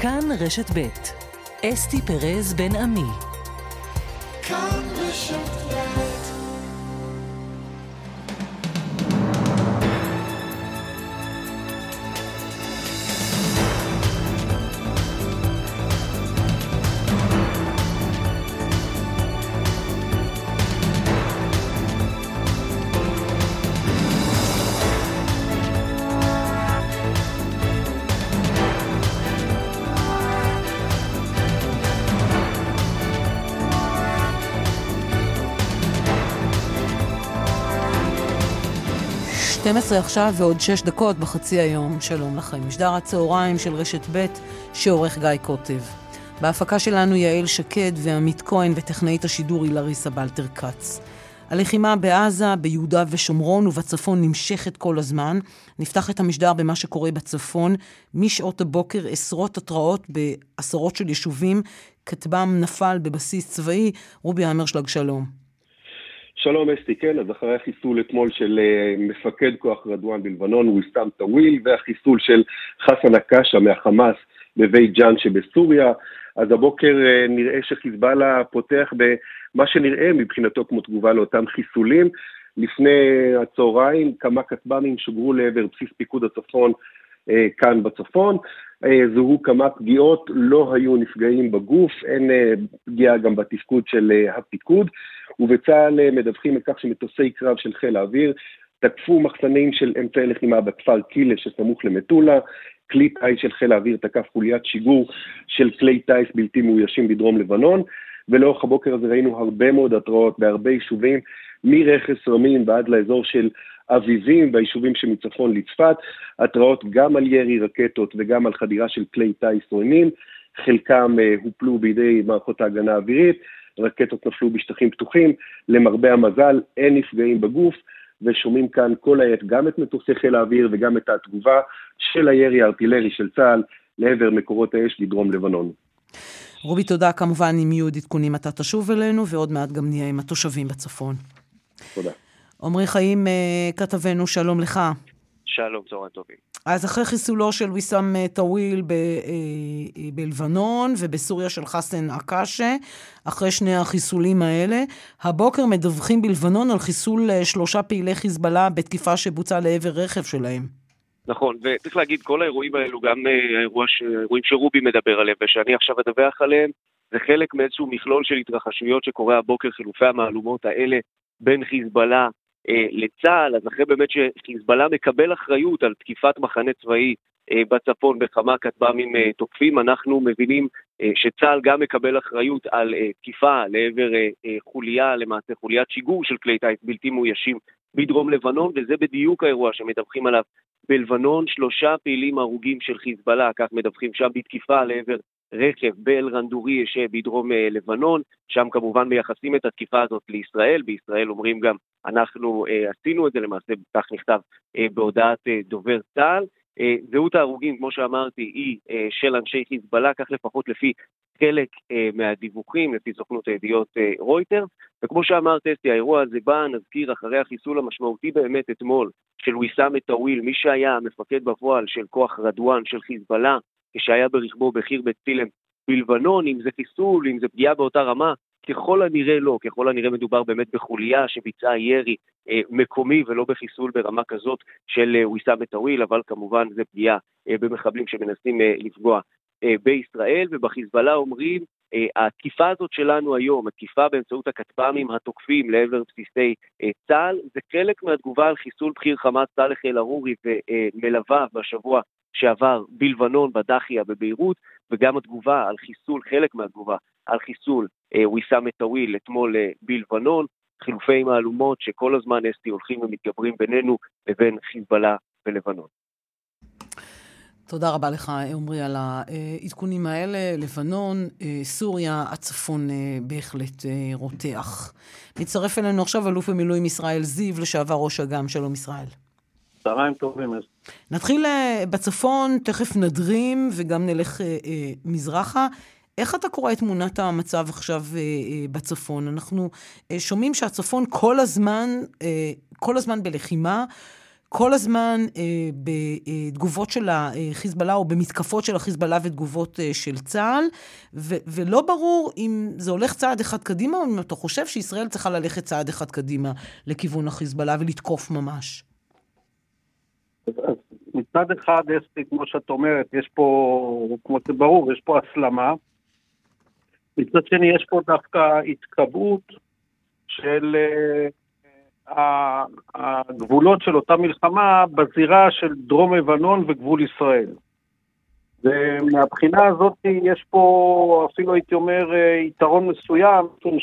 כאן רשת ב' אסתי פרז בן עמי. כאן רשת עכשיו ועוד שש דקות בחצי היום. שלום לכם. משדר הצהריים של רשת ב' שעורך גיא קוטב. בהפקה שלנו יעל שקד ועמית כהן וטכנאית השידור היא לריסה בלטר כץ. הלחימה בעזה, ביהודה ושומרון ובצפון נמשכת כל הזמן. נפתח את המשדר במה שקורה בצפון. משעות הבוקר עשרות התרעות בעשרות של יישובים. כטב"ם נפל בבסיס צבאי. רובי המרשלג, שלום. שלום אסתי, כן, אז אחרי החיסול אתמול של אה, מפקד כוח רדואן בלבנון, וויסאם טוויל, והחיסול של חסן עכאשה מהחמאס בבית ג'אן שבסוריה, אז הבוקר אה, נראה שחיזבאללה פותח במה שנראה מבחינתו כמו תגובה לאותם חיסולים. לפני הצהריים כמה כטב"מים שוגרו לעבר בסיס פיקוד הצפון אה, כאן בצפון. אה, זוהו כמה פגיעות, לא היו נפגעים בגוף, אין אה, פגיעה גם בתפקוד של אה, הפיקוד. ובצה"ל אה, מדווחים על כך שמטוסי קרב של חיל האוויר תקפו מחסנים של אמצעי לחימה בכפר קילה שסמוך למטולה, כלי טיס של חיל האוויר תקף חוליית שיגור של כלי טיס בלתי מאוישים בדרום לבנון, ולאורך הבוקר הזה ראינו הרבה מאוד התראות בהרבה יישובים, מרכס רמים ועד לאזור של אביבים והיישובים שמצפון לצפת, התראות גם על ירי רקטות וגם על חדירה של כלי טיס עוינים, חלקם אה, הופלו בידי מערכות ההגנה האווירית, רקטות נפלו בשטחים פתוחים, למרבה המזל אין נפגעים בגוף, ושומעים כאן כל העת גם את מטוסי חיל האוויר וגם את התגובה של הירי הארטילרי של צה"ל לעבר מקורות האש בדרום לבנון. רובי, תודה. כמובן, אם יהיו עוד עדכונים אתה תשוב אלינו, ועוד מעט גם נהיה עם התושבים בצפון. תודה. עמרי חיים, אה, כתבנו, שלום לך. שלום, צהריים טובים. אז אחרי חיסולו של ויסאם אה, טוויל ב, אה, בלבנון ובסוריה של חסן עקאשה, אחרי שני החיסולים האלה, הבוקר מדווחים בלבנון על חיסול שלושה פעילי חיזבאללה בתקיפה שבוצעה לעבר רכב שלהם. נכון, וצריך להגיד, כל האירועים האלו, גם האירוע ש... האירועים שרובי מדבר עליהם ושאני עכשיו אדווח עליהם, זה חלק מאיזשהו מכלול של התרחשויות שקורה הבוקר, חילופי המהלומות האלה בין חיזבאללה לצה"ל, אז אחרי באמת שחיזבאללה מקבל אחריות על תקיפת מחנה צבאי אה, בצפון בכמה כטב"מים אה, תוקפים, אנחנו מבינים שצה"ל גם מקבל אחריות על תקיפה לעבר חוליה, למעשה חוליית שיגור של כלי טיס בלתי מאוישים בדרום לבנון, וזה בדיוק האירוע שמדווחים עליו. בלבנון, שלושה פעילים הרוגים של חיזבאללה, כך מדווחים שם בתקיפה לעבר רכב באל-רנדורי שבדרום לבנון, שם כמובן מייחסים את התקיפה הזאת לישראל, בישראל אומרים גם אנחנו אה, עשינו את זה למעשה, כך נכתב אה, בהודעת אה, דובר צה"ל. אה, זהות ההרוגים, כמו שאמרתי, היא אה, של אנשי חיזבאללה, כך לפחות לפי חלק אה, מהדיווחים, לפי סוכנות הידיעות אה, רויטר. וכמו שאמרת, אסתי, האירוע הזה בא, נזכיר, אחרי החיסול המשמעותי באמת אתמול של ויסאם א-טוויל, מי שהיה המפקד בפועל של כוח רדואן של חיזבאללה, כשהיה ברכבו בחיר בית צילם. בלבנון, אם זה חיסול, אם זה פגיעה באותה רמה, ככל הנראה לא, ככל הנראה מדובר באמת בחוליה שביצעה ירי אה, מקומי ולא בחיסול ברמה כזאת של אה, ויסאם א-טוויל, אבל כמובן זה פגיעה אה, במחבלים שמנסים אה, לפגוע אה, בישראל, ובחיזבאללה אומרים, אה, התקיפה הזאת שלנו היום, התקיפה באמצעות הכטב"מים התוקפים לעבר בסיסי אה, צה"ל, זה חלק מהתגובה על חיסול בכיר חמאס סאלח אל-ערורי ומלווה בשבוע שעבר בלבנון, בדחיה, בביירות, וגם התגובה על חיסול, חלק מהתגובה על חיסול אה, ויסאם א-טוויל אתמול אה, בלבנון, חילופי מהלומות שכל הזמן אסתי הולכים ומתגברים בינינו לבין חיזבאללה ולבנון. תודה רבה לך, עמרי, על העדכונים האלה. לבנון, אה, סוריה, הצפון בהחלט רותח. מצטרף אלינו עכשיו אלוף במילואים ישראל זיו, לשעבר ראש אג"ם. שלום, ישראל. צהריים טובים. נתחיל בצפון, תכף נדרים וגם נלך מזרחה. איך אתה קורא את תמונת המצב עכשיו אה, אה, בצפון? אנחנו אה, שומעים שהצפון כל הזמן, אה, כל הזמן בלחימה, כל הזמן אה, בתגובות של החיזבאללה או במתקפות של החיזבאללה ותגובות אה, של צה"ל, ו- ולא ברור אם זה הולך צעד אחד קדימה, או אם אתה חושב שישראל צריכה ללכת צעד אחד קדימה לכיוון החיזבאללה ולתקוף ממש. מצד אחד, אסתי, כמו שאת אומרת, יש פה, כמו זה ברור, יש פה הסלמה. מצד שני, יש פה דווקא התקבעות של אה, הגבולות של אותה מלחמה בזירה של דרום לבנון וגבול ישראל. ומהבחינה הזאת יש פה אפילו הייתי אומר אה, יתרון מסוים, משום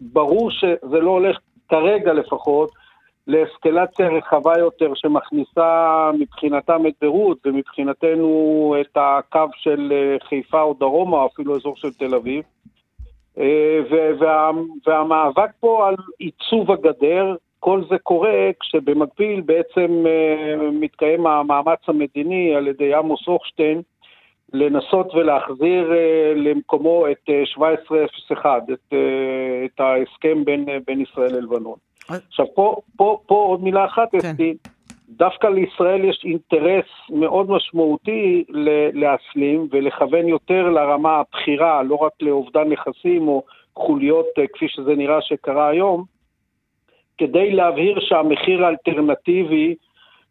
שברור שזה לא הולך כרגע לפחות לאסקלציה רחבה יותר שמכניסה מבחינתם את ביירות ומבחינתנו את הקו של אה, חיפה או דרומה, או אפילו אזור של תל אביב. אה, וה, והמאבק פה על עיצוב הגדר, כל זה קורה כשבמקביל בעצם אה, מתקיים המאמץ המדיני על ידי עמוס הוכשטיין לנסות ולהחזיר למקומו את 1701, את, את ההסכם בין, בין ישראל ללבנון. עכשיו, פה, פה, פה עוד מילה אחת, כן. אסתי, דווקא לישראל יש אינטרס מאוד משמעותי להסלים ולכוון יותר לרמה הבכירה, לא רק לאובדן נכסים או חוליות אה, כפי שזה נראה שקרה היום, כדי להבהיר שהמחיר האלטרנטיבי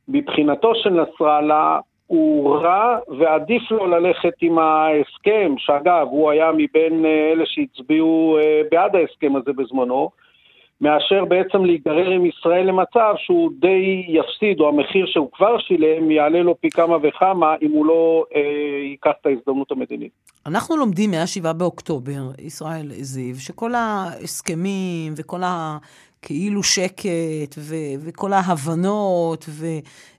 מבחינתו של נסראללה הוא רע ועדיף לו ללכת עם ההסכם, שאגב, הוא היה מבין אה, אלה שהצביעו אה, בעד ההסכם הזה בזמנו, מאשר בעצם להיגרר עם ישראל למצב שהוא די יפסיד, או המחיר שהוא כבר שילם יעלה לו פי כמה וכמה אם הוא לא אה, ייקח את ההזדמנות המדינית. אנחנו לומדים מ-7 באוקטובר, ישראל זיו, שכל ההסכמים וכל הכאילו שקט ו- וכל ההבנות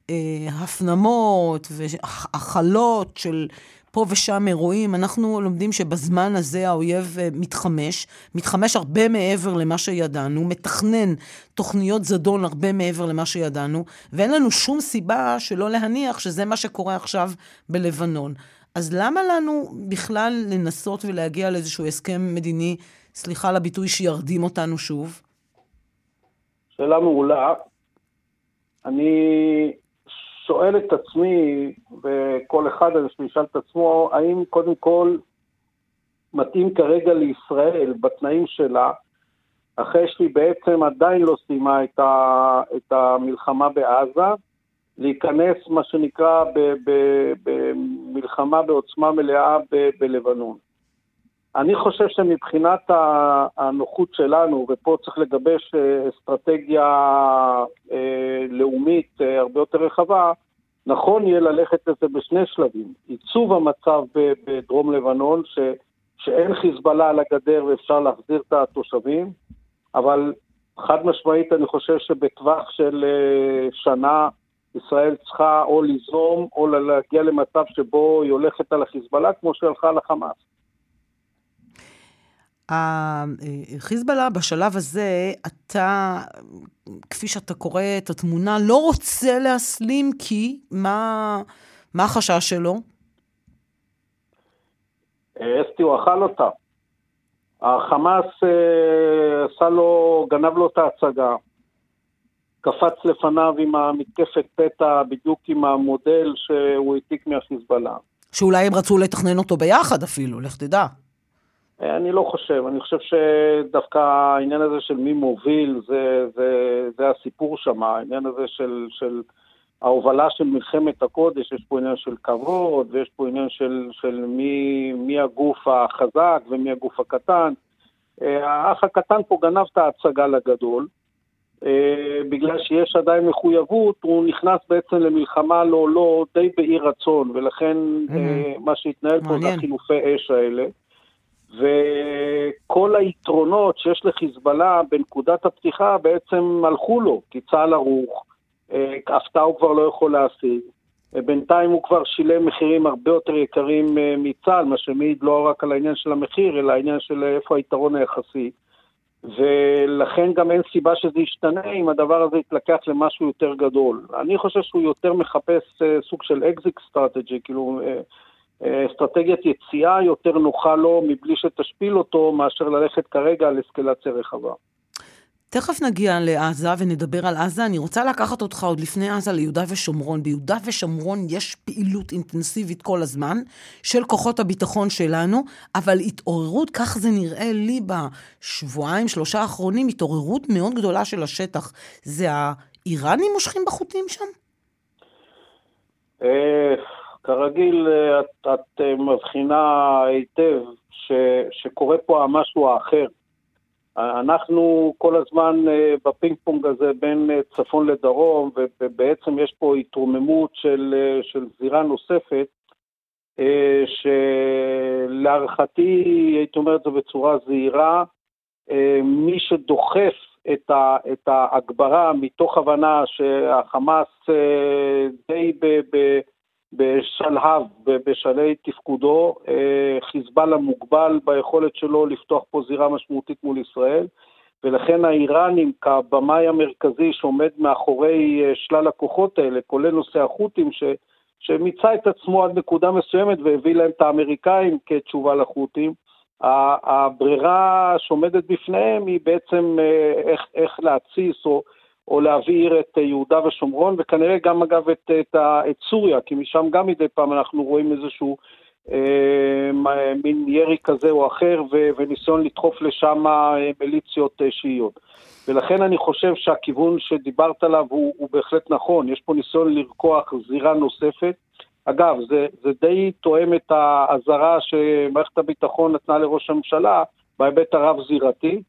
והפנמות והכלות של פה ושם אירועים, אנחנו לומדים שבזמן הזה האויב אה, מתחמש, מתחמש הרבה מעבר למה שידענו, מתכנן תוכניות זדון הרבה מעבר למה שידענו, ואין לנו שום סיבה שלא להניח שזה מה שקורה עכשיו בלבנון. אז למה לנו בכלל לנסות ולהגיע לאיזשהו הסכם מדיני, סליחה על הביטוי, שירדים אותנו שוב? שאלה מעולה. אני שואל את עצמי, וכל אחד חושב שישאל את עצמו, האם קודם כל מתאים כרגע לישראל, בתנאים שלה, אחרי שהיא בעצם עדיין לא סיימה את, ה, את המלחמה בעזה, להיכנס, מה שנקרא, במלחמה בעוצמה מלאה ב, בלבנון. אני חושב שמבחינת הנוחות שלנו, ופה צריך לגבש אה, אסטרטגיה אה, לאומית אה, הרבה יותר רחבה, נכון יהיה ללכת לזה בשני שלבים. עיצוב המצב בדרום לבנון, ש, שאין חיזבאללה על הגדר ואפשר להחזיר את התושבים, אבל חד משמעית אני חושב שבטווח של שנה ישראל צריכה או ליזום או להגיע למצב שבו היא הולכת על החיזבאללה כמו שהלכה על החמאס. החיזבאללה בשלב הזה, אתה, כפי שאתה קורא את התמונה, לא רוצה להסלים כי מה, מה החשש שלו? אסתי, הוא אכל אותה. החמאס אה, עשה לו, גנב לו את ההצגה. קפץ לפניו עם המתקפת פתע, בדיוק עם המודל שהוא העתיק מהחיזבאללה. שאולי הם רצו לתכנן אותו ביחד אפילו, לך תדע. אני לא חושב, אני חושב שדווקא העניין הזה של מי מוביל זה, זה, זה הסיפור שם, העניין הזה של, של ההובלה של מלחמת הקודש, יש פה עניין של כבוד ויש פה עניין של, של מי, מי הגוף החזק ומי הגוף הקטן. אה, האח הקטן פה גנב את ההצגה לגדול, אה, בגלל שיש עדיין מחויבות, הוא נכנס בעצם למלחמה לא לא די באי רצון, ולכן mm-hmm. מה שהתנהל פה זה החילופי אש האלה. וכל היתרונות שיש לחיזבאללה בנקודת הפתיחה בעצם הלכו לו, כי צה"ל ערוך, אה, הפתעה הוא כבר לא יכול להשיג. בינתיים הוא כבר שילם מחירים הרבה יותר יקרים אה, מצה"ל, מה שמעיד לא רק על העניין של המחיר, אלא העניין של איפה היתרון היחסי. ולכן גם אין סיבה שזה ישתנה אם הדבר הזה יתלקח למשהו יותר גדול. אני חושב שהוא יותר מחפש אה, סוג של exit strategy, כאילו אסטרטגיית יציאה יותר נוחה לו מבלי שתשפיל אותו מאשר ללכת כרגע על אסקלציה רחבה. תכף נגיע לעזה ונדבר על עזה. אני רוצה לקחת אותך עוד לפני עזה ליהודה ושומרון. ביהודה ושומרון יש פעילות אינטנסיבית כל הזמן של כוחות הביטחון שלנו, אבל התעוררות, כך זה נראה לי בשבועיים, שלושה האחרונים, התעוררות מאוד גדולה של השטח. זה האיראנים מושכים בחוטים שם? אה, כרגיל, את, את מבחינה היטב ש, שקורה פה המשהו האחר. אנחנו כל הזמן אה, בפינג פונג הזה בין אה, צפון לדרום, ובעצם יש פה התרוממות של, אה, של זירה נוספת, שלהערכתי, הייתי אומר את זה בצורה זהירה, מי שדוחף את, ה, את ההגברה מתוך הבנה שהחמאס די ב, ב, בשלהב, בשלהי תפקודו, אה, חיזבאללה מוגבל ביכולת שלו לפתוח פה זירה משמעותית מול ישראל, ולכן האיראנים כבמאי המרכזי שעומד מאחורי אה, שלל הכוחות האלה, כולל נושא החות'ים, ש... שמיצה את עצמו עד נקודה מסוימת והביא להם את האמריקאים כתשובה לחות'ים. הברירה שעומדת בפניהם היא בעצם אה, איך, איך להתסיס או או להבעיר את יהודה ושומרון, וכנראה גם אגב את, את, את סוריה, כי משם גם מדי פעם אנחנו רואים איזשהו אה, מין ירי כזה או אחר, ו, וניסיון לדחוף לשם אה, מיליציות אה, שיעיות. ולכן אני חושב שהכיוון שדיברת עליו הוא, הוא בהחלט נכון, יש פה ניסיון לרקוח זירה נוספת. אגב, זה, זה די תואם את האזהרה שמערכת הביטחון נתנה לראש הממשלה בהיבט הרב-זירתי,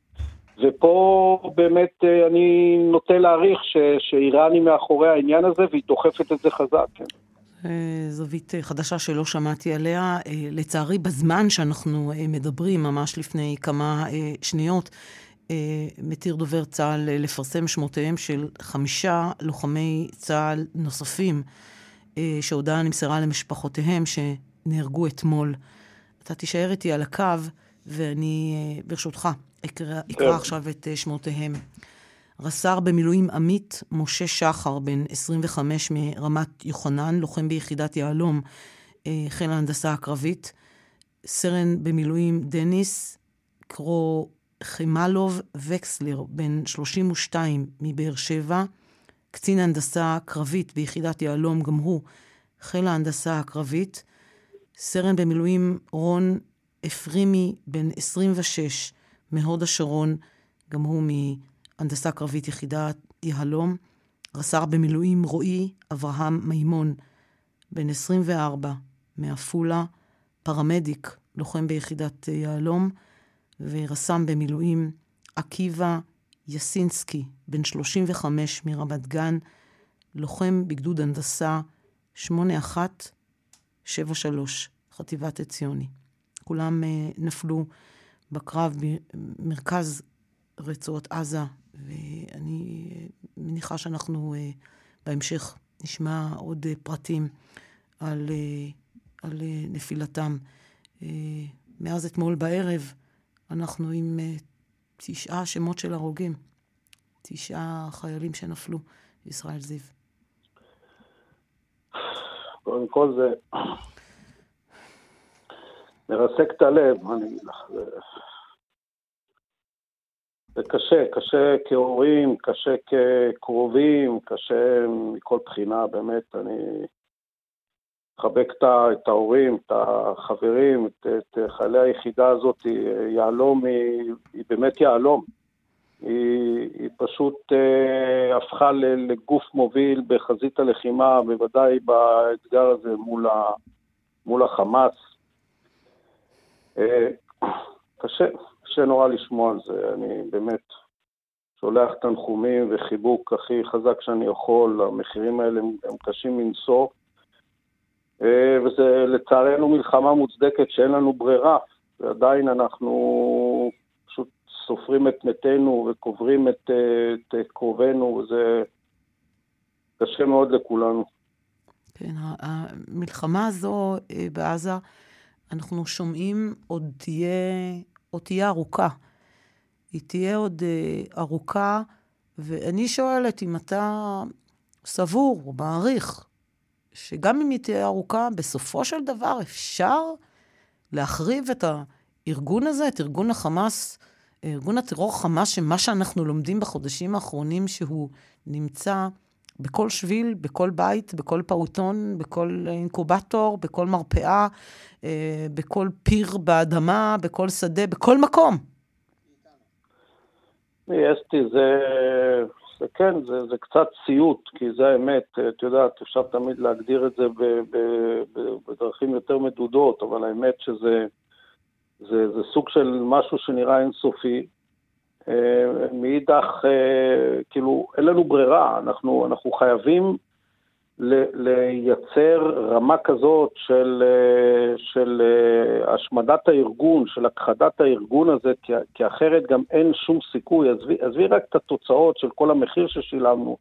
ופה באמת אה, אני נוטה להעריך שאיראן היא מאחורי העניין הזה והיא דוחפת את זה חזק. כן. אה, זווית אה, חדשה שלא שמעתי עליה. לצערי, בזמן שאנחנו מדברים, ממש לפני כמה שניות, מתיר דובר צה"ל לפרסם שמותיהם של חמישה לוחמי צה"ל נוספים, שהודעה נמסרה למשפחותיהם שנהרגו אתמול. אתה תישאר איתי על הקו, ואני, ברשותך, אקרא, אקרא כן. עכשיו את אה, שמותיהם. רס"ר במילואים עמית משה שחר, בן 25 מרמת יוחנן, לוחם ביחידת יהלום, אה, חיל ההנדסה הקרבית. סרן במילואים דניס קרו חימלוב וקסלר, בן 32 מבאר שבע. קצין הנדסה קרבית ביחידת יהלום, גם הוא חיל ההנדסה הקרבית. סרן במילואים רון אפרימי, בן 26, מהוד השרון, גם הוא מהנדסה קרבית יחידת יהלום. רס"ר במילואים רועי אברהם מימון, בן 24, מעפולה, פרמדיק, לוחם ביחידת יהלום, ורס"ם במילואים עקיבא יסינסקי, בן 35 מרמת גן, לוחם בגדוד הנדסה 8173, חטיבת עציוני. כולם uh, נפלו בקרב במרכז רצועות עזה, ואני מניחה שאנחנו אה, בהמשך נשמע עוד אה, פרטים על, אה, על נפילתם. מאז אתמול בערב אנחנו עם תשעה שמות של הרוגים, תשעה חיילים שנפלו, ישראל זיו. קודם כל זה מרסק את הלב, אני אגיד לך. זה קשה, קשה כהורים, קשה כקרובים, קשה מכל בחינה, באמת, אני מחבק את ההורים, את החברים, את, את חיילי היחידה הזאת, יהלום היא, היא באמת יהלום. היא, היא פשוט אה, הפכה לגוף מוביל בחזית הלחימה, בוודאי באתגר הזה מול, ה, מול החמאס. אה, קשה, קשה נורא לשמוע על זה, אני באמת שולח תנחומים וחיבוק הכי חזק שאני יכול, המחירים האלה הם קשים מנשוא, אה, וזה לצערנו מלחמה מוצדקת שאין לנו ברירה, ועדיין אנחנו פשוט סופרים את מתינו וקוברים את, את קרובינו, וזה קשה מאוד לכולנו. כן, המלחמה הזו אה, בעזה אנחנו שומעים עוד תהיה, עוד תהיה ארוכה. היא תהיה עוד uh, ארוכה, ואני שואלת אם אתה סבור או מעריך שגם אם היא תהיה ארוכה, בסופו של דבר אפשר להחריב את הארגון הזה, את ארגון החמאס, ארגון הטרור חמאס, שמה שאנחנו לומדים בחודשים האחרונים, שהוא נמצא בכל שביל, בכל בית, בכל פעוטון, בכל אינקובטור, בכל מרפאה, אה, בכל פיר באדמה, בכל שדה, בכל מקום. אסתי, זה, זה כן, זה, זה קצת סיוט, כי זה האמת, את יודעת, אפשר תמיד להגדיר את זה ב, ב, ב, בדרכים יותר מדודות, אבל האמת שזה זה, זה סוג של משהו שנראה אינסופי. אה, מאידך, אה, כאילו, אין לנו ברירה, אנחנו, אנחנו חייבים לייצר רמה כזאת של, אה, של השמדת הארגון, של הכחדת הארגון הזה, כי, אחרת גם אין שום סיכוי. עזבי רק את התוצאות של כל המחיר ששילמנו,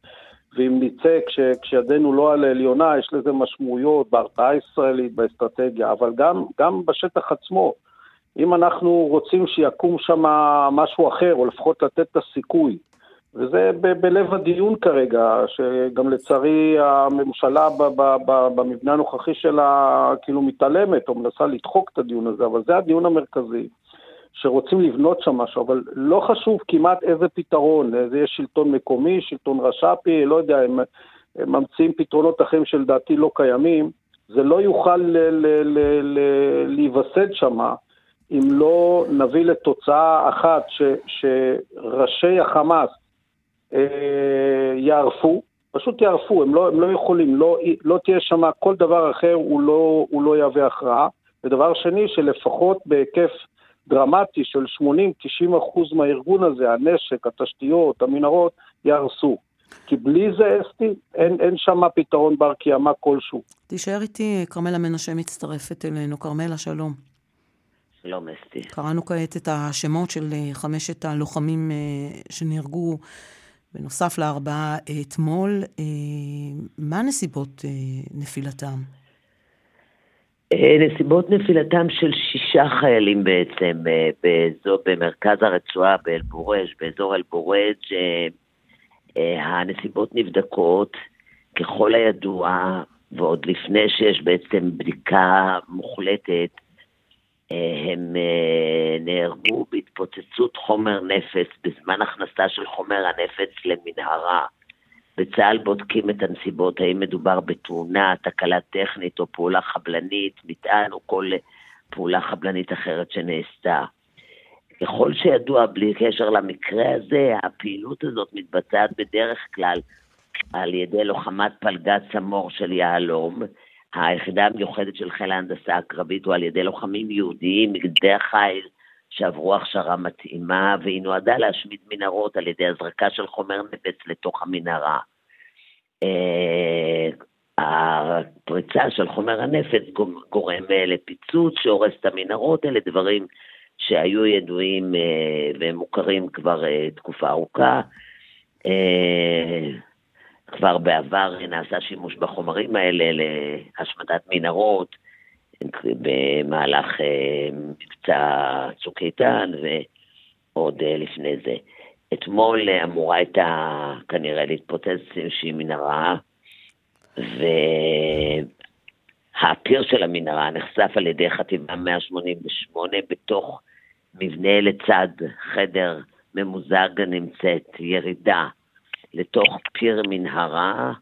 ואם נצא כש, כשידנו לא על העליונה, יש לזה משמעויות בהרתעה הישראלית, באסטרטגיה, אבל גם, גם בשטח עצמו. אם אנחנו רוצים שיקום שם משהו אחר, או לפחות לתת את הסיכוי. וזה ב- בלב הדיון כרגע, שגם לצערי הממשלה ב- ב- ב- במבנה הנוכחי שלה כאילו מתעלמת או מנסה לדחוק את הדיון הזה, אבל זה הדיון המרכזי, שרוצים לבנות שם משהו, אבל לא חשוב כמעט איזה פתרון, זה יהיה שלטון מקומי, שלטון רש"פי, לא יודע, הם, הם ממציאים פתרונות אחרים שלדעתי לא קיימים, זה לא יוכל להיווסד שמה. אם לא נביא לתוצאה אחת ש, שראשי החמאס אה, יערפו, פשוט יערפו, הם לא, הם לא יכולים, לא, לא תהיה שם כל דבר אחר, הוא לא, הוא לא יהווה הכרעה. ודבר שני, שלפחות בהיקף דרמטי של 80-90 אחוז מהארגון הזה, הנשק, התשתיות, המנהרות, יהרסו. כי בלי זה, אסתי, אין, אין שם פתרון בר קיימא כלשהו. תישאר איתי, כרמלה מנשה מצטרפת אלינו. כרמלה, שלום. שלום, אסתי. קראנו כעת את השמות של אה, חמשת הלוחמים אה, שנהרגו בנוסף לארבעה אתמול. אה, מה נסיבות נפילתם? נסיבות נפילתם של שישה חיילים בעצם באזור, במרכז הרצועה באל-בורג', באזור אל-בורג'. הנסיבות נבדקות ככל הידוע, ועוד לפני שיש בעצם בדיקה מוחלטת, הם אה, נהרגו בהתפוצצות חומר נפץ בזמן הכנסה של חומר הנפץ למנהרה. בצה"ל בודקים את הנסיבות, האם מדובר בתאונה, תקלה טכנית או פעולה חבלנית, מטען או כל פעולה חבלנית אחרת שנעשתה. ככל שידוע, בלי קשר למקרה הזה, הפעילות הזאת מתבצעת בדרך כלל על ידי לוחמת פלגת סמור של יהלום, היחידה המיוחדת של חיל ההנדסה הקרבית הוא על ידי לוחמים יהודיים מגדי החיל שעברו הכשרה מתאימה, והיא נועדה להשמיד מנהרות על ידי הזרקה של חומר נפץ לתוך המנהרה. אה, הפריצה של חומר הנפץ גורם אה, לפיצוץ שהורס את המנהרות, אלה דברים שהיו ידועים אה, ומוכרים כבר תקופה ארוכה. כבר בעבר נעשה שימוש בחומרים האלה להשמדת מנהרות במהלך אה, מבצע צוק איתן ועוד אה, לפני זה. אתמול אמורה הייתה כנראה להתפוצץ איזושהי מנהרה, והפיר של המנהרה נחשף על ידי חטיבה 188 בתוך מבנה לצד חדר ממוזג נמצאת ירידה לתוך פיר מנהרה.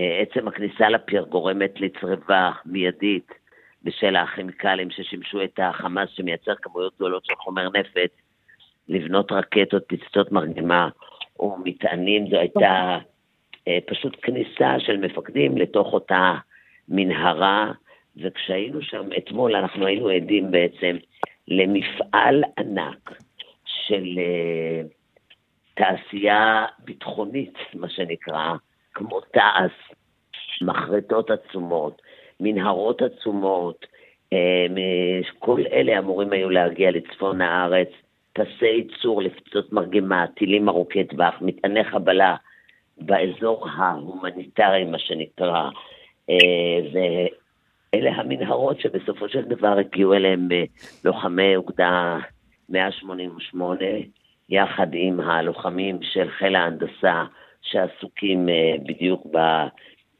אה, עצם הכניסה לפיר גורמת לצריבה מיידית בשל הכימיקלים ששימשו את החמאס שמייצר כמויות גדולות של חומר נפץ, לבנות רקטות, פצצות מרגמה ומטענים. זו הייתה אה, פשוט כניסה של מפקדים לתוך אותה מנהרה, וכשהיינו שם אתמול אנחנו היינו עדים בעצם למפעל ענק של אה, תעשייה ביטחונית, מה שנקרא, כמו תעש, מחרטות עצומות, מנהרות עצומות, אה, כל אלה אמורים היו להגיע לצפון הארץ, פסי ייצור לפצצות מרגמה, טילים ארוכי טווח, מטעני חבלה באזור ההומניטרי, מה שנקרא, אה, ואלה המנהרות שבסופו של דבר הגיעו אליהם אה, לוחמי אוגדה 188, יחד עם הלוחמים של חיל ההנדסה שעסוקים אה, בדיוק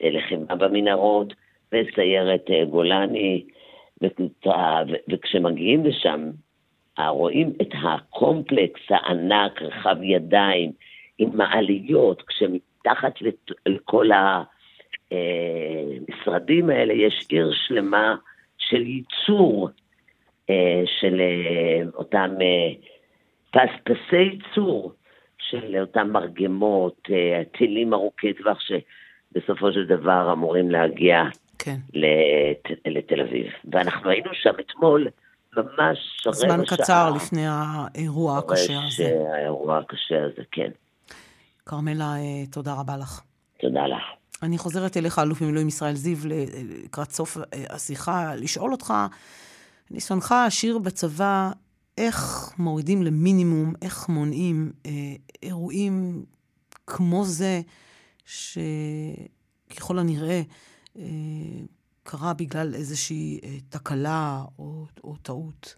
בלחימה במנהרות, וסיירת אה, גולני, וכשמגיעים לשם, רואים את הקומפלקס הענק, רחב ידיים, עם מעליות, כשמתחת לכל המשרדים האלה יש עיר שלמה של ייצור אה, של אה, אותם פספסי ייצור של אותם מרגמות, טילים ארוכי טווח שבסופו של דבר אמורים להגיע כן. לת, לתל אביב. ואנחנו היינו שם אתמול, ממש רבע שעה. זמן קצר לפני האירוע הקשה הזה. האירוע הקשה הזה, כן. כרמלה, אה, תודה רבה לך. תודה לך. אני חוזרת אליך, אלוף במילואים ישראל זיו, לקראת סוף אה, השיחה, לשאול אותך, ניסיונך העשיר בצבא, איך מורידים למינימום, איך מונעים אה, אירועים כמו זה, שככל הנראה אה, קרה בגלל איזושהי אה, תקלה או, או טעות?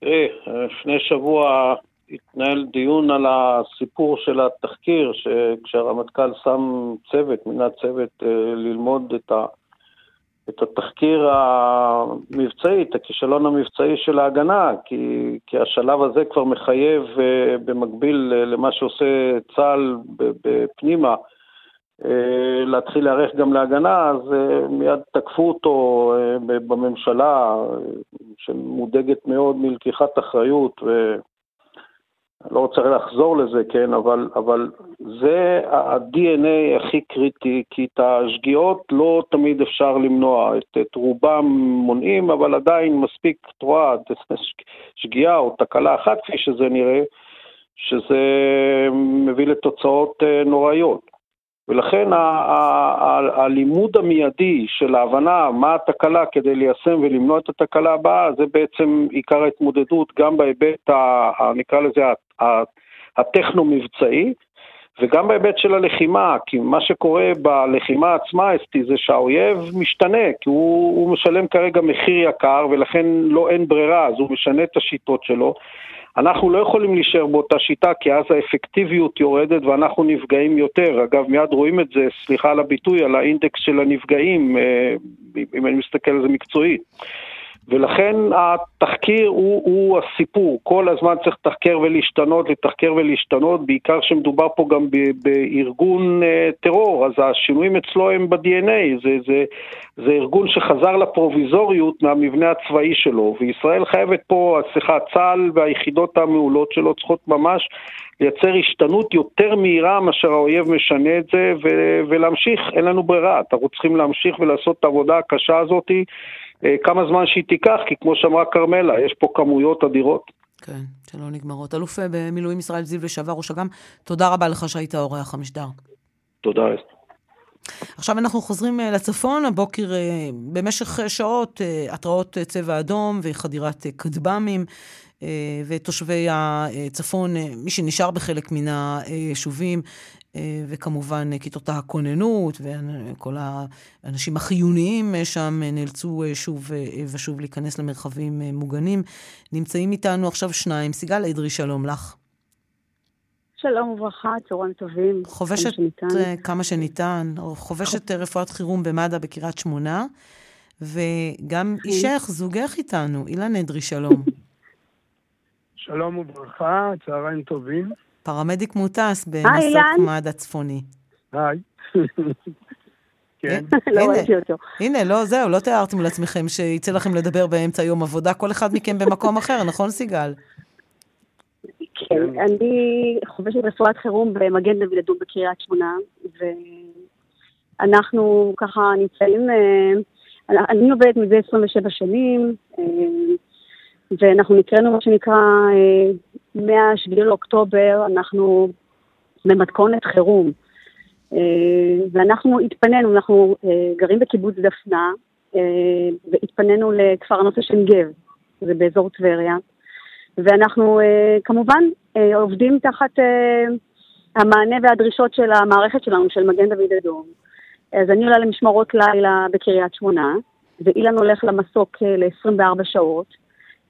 תראי, לפני שבוע התנהל דיון על הסיפור של התחקיר, שכשהרמטכ"ל שם צוות, מינה צוות אה, ללמוד את, ה, את התחקיר המבצעי, את הכישלון המבצעי של ההגנה, כי, כי השלב הזה כבר מחייב במקביל למה שעושה צה"ל בפנימה, אה, להתחיל להיערך גם להגנה, אז אה, מיד תקפו אותו אה, בממשלה, שמודאגת מאוד מלקיחת אחריות, ואני לא רוצה לחזור לזה, כן, אבל, אבל זה ה-DNA הכי קריטי, כי את השגיאות לא תמיד אפשר למנוע, את, את רובם מונעים, אבל עדיין מספיק, את רואה, שגיאה או תקלה אחת, כפי שזה נראה, שזה מביא לתוצאות נוראיות. ולכן הלימוד המיידי של ההבנה מה התקלה כדי ליישם ולמנוע את התקלה הבאה, זה בעצם עיקר ההתמודדות גם בהיבט, נקרא לזה, הטכנו-מבצעי, וגם בהיבט של הלחימה, כי מה שקורה בלחימה עצמה, אסתי, זה שהאויב משתנה, כי הוא, הוא משלם כרגע מחיר יקר, ולכן לא אין ברירה, אז הוא משנה את השיטות שלו. אנחנו לא יכולים להישאר באותה שיטה, כי אז האפקטיביות יורדת ואנחנו נפגעים יותר. אגב, מיד רואים את זה, סליחה על הביטוי, על האינדקס של הנפגעים, אה, אם אני מסתכל על זה מקצועית. ולכן התחקיר הוא, הוא הסיפור, כל הזמן צריך לתחקר ולהשתנות, לתחקר ולהשתנות, בעיקר שמדובר פה גם ב, בארגון uh, טרור, אז השינויים אצלו הם ב-DNA, זה, זה, זה ארגון שחזר לפרוביזוריות מהמבנה הצבאי שלו, וישראל חייבת פה, סליחה, צה"ל והיחידות המעולות שלו צריכות ממש לייצר השתנות יותר מהירה מאשר האויב משנה את זה, ו- ולהמשיך, אין לנו ברירה, אנחנו צריכים להמשיך ולעשות את העבודה הקשה הזאתי. אה, כמה זמן שהיא תיקח, כי כמו שאמרה כרמלה, יש פה כמויות אדירות. כן, שלא נגמרות. אלוף אה, במילואים ישראל זיו לשעבר ראש אג"ם, תודה רבה לך שהיית אורח המשדר. תודה, אסתר. עכשיו אנחנו חוזרים אה, לצפון, הבוקר במשך שעות התרעות צבע אדום וחדירת כטב"מים ותושבי הצפון, מי שנשאר בחלק מן היישובים, וכמובן כיתות הכוננות וכל האנשים החיוניים שם נאלצו אה, שוב אה, ושוב להיכנס למרחבים מוגנים. נמצאים איתנו עכשיו שניים. סיגל אדרי, שלום לך. שלום וברכה, צהריים טובים. חובשת כמה שניתן, כמה שניתן או חובשת רפואת חירום במד"א בקריית שמונה, וגם. אישך, זוגך איתנו, אילן אדרי, שלום. שלום וברכה, צהריים טובים. פרמדיק מוטס במסוק מד הצפוני. היי. כן. לא ראיתי אותו. הנה, לא, זהו, לא תיארתם לעצמכם שיצא לכם לדבר באמצע יום עבודה, כל אחד מכם במקום אחר, נכון, סיגל? כן, אני חובשת רפואת חירום במגן דוד אדום בקריית שמונה, ואנחנו ככה נמצאים, אה, אני עובדת מזה 27 שנים, אה, ואנחנו נקראנו מה שנקרא אה, מה-7 לאוקטובר אנחנו במתכונת חירום. אה, ואנחנו התפנינו, אנחנו אה, גרים בקיבוץ דפנה, והתפנינו לכפר הנושא של גב, זה באזור טבריה, ואנחנו כמובן עובדים תחת המענה והדרישות של המערכת שלנו, של מגן דוד אדום. אז אני עולה למשמרות לילה בקריית שמונה, ואילן הולך למסוק ל-24 שעות.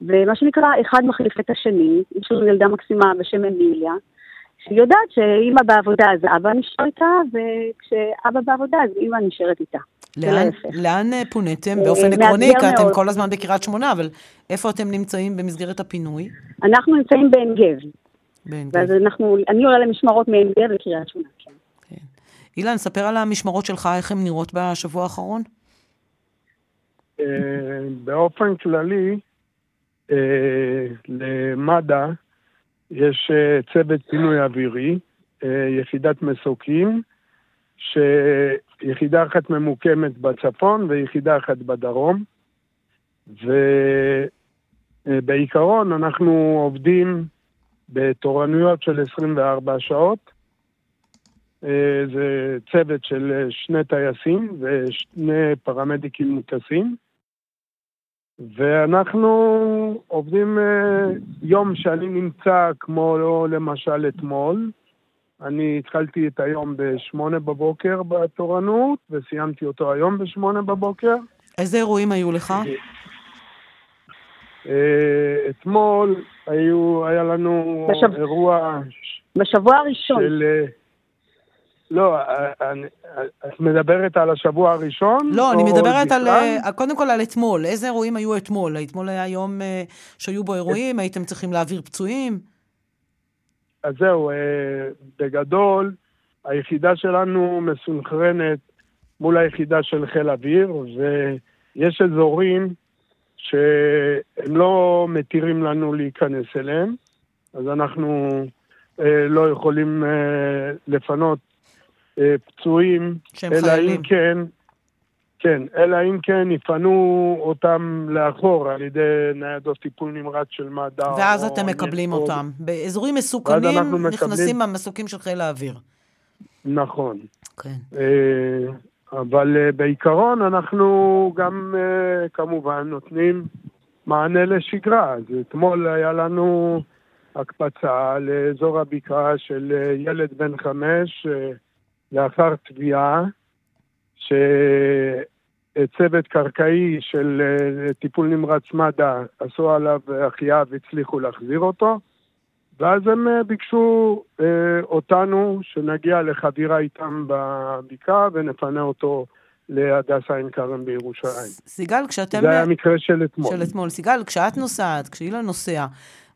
ומה שנקרא, אחד מחליף את השני. יש לנו ילדה מקסימה בשם אמיליה, שהיא יודעת שאימא בעבודה אז אבא נשאר איתה, וכשאבא בעבודה אז אימא נשארת איתה. לאן, לאן אה, פוניתם? אה, באופן עקרוני, כי אתם כל הזמן בקריית שמונה, אבל איפה אתם נמצאים במסגרת הפינוי? אנחנו נמצאים בעין גב. בעין גב. ואז אנחנו, אני עולה למשמרות מעין גב לקריית שמונה, כן. כן. אילן, ספר על המשמרות שלך, איך הן נראות בשבוע האחרון. אה, באופן כללי, למד"א יש צוות פינוי אווירי, יחידת מסוקים, שיחידה אחת ממוקמת בצפון ויחידה אחת בדרום, ובעיקרון אנחנו עובדים בתורנויות של 24 שעות. זה צוות של שני טייסים ושני פרמדיקים מוטסים. ואנחנו עובדים יום שאני נמצא, כמו למשל אתמול, אני התחלתי את היום בשמונה בבוקר בתורנות, וסיימתי אותו היום בשמונה בבוקר. איזה אירועים היו לך? אה, אתמול היו, היה לנו בשב... אירוע... בשבוע הראשון. של... אה, לא, אה, את מדברת על השבוע הראשון? לא, אני מדברת על, קודם כל על אתמול. איזה אירועים היו אתמול? אתמול היה יום שהיו בו אירועים, הייתם צריכים להעביר פצועים? אז זהו, אה, בגדול, היחידה שלנו מסונכרנת מול היחידה של חיל אוויר, ויש אזורים שהם לא מתירים לנו להיכנס אליהם, אז אנחנו אה, לא יכולים אה, לפנות פצועים, אלא חיילים. אם כן כן, אלא אם כן יפנו אותם לאחור על ידי ניידות טיפול נמרץ של מד"א. ואז אתם מקבלים נפול. אותם. באזורים מסוכנים נכנסים מקבלים... המסוקים של חיל האוויר. נכון. כן. אה, אבל אה, בעיקרון אנחנו גם אה, כמובן נותנים מענה לשגרה. אז אתמול היה לנו הקפצה לאזור הבקעה של ילד בן חמש לאחר תביעה. שצוות קרקעי של אה, טיפול נמרץ מד"א עשו עליו החייאה והצליחו להחזיר אותו, ואז הם אה, ביקשו אה, אותנו שנגיע לחדירה איתם בבקעה ונפנה אותו להדסה עין כרם בירושלים. סיגל, כשאתם... זה היה מקרה של אתמול. של אתמול. סיגל, כשאת נוסעת, כשאילן נוסע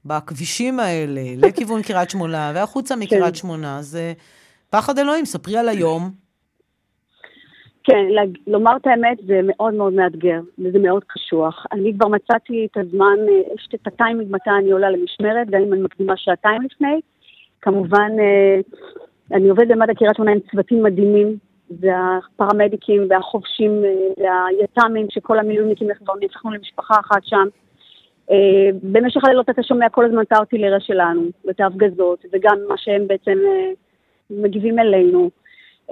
בכבישים האלה, לכיוון קריית שמונה והחוצה מקריית כן. שמונה, זה פחד אלוהים. ספרי על היום. כן, לומר את האמת זה מאוד מאוד מאתגר, וזה מאוד קשוח. אני כבר מצאתי את הזמן, אה, יש את הטיימינג מתי אני עולה למשמרת, גם אם אני מקדימה שעתיים לפני. כמובן, אה, אני עובדת במד"א קריית שמונה עם צוותים מדהימים, והפרמדיקים והחובשים אה, והית"מים, שכל המילואימניקים כבר נהפכנו למשפחה אחת שם. במשך הלילות אתה שומע כל הזמן את הארטילריה שלנו, ואת ההפגזות, וגם מה שהם בעצם מגיבים אלינו.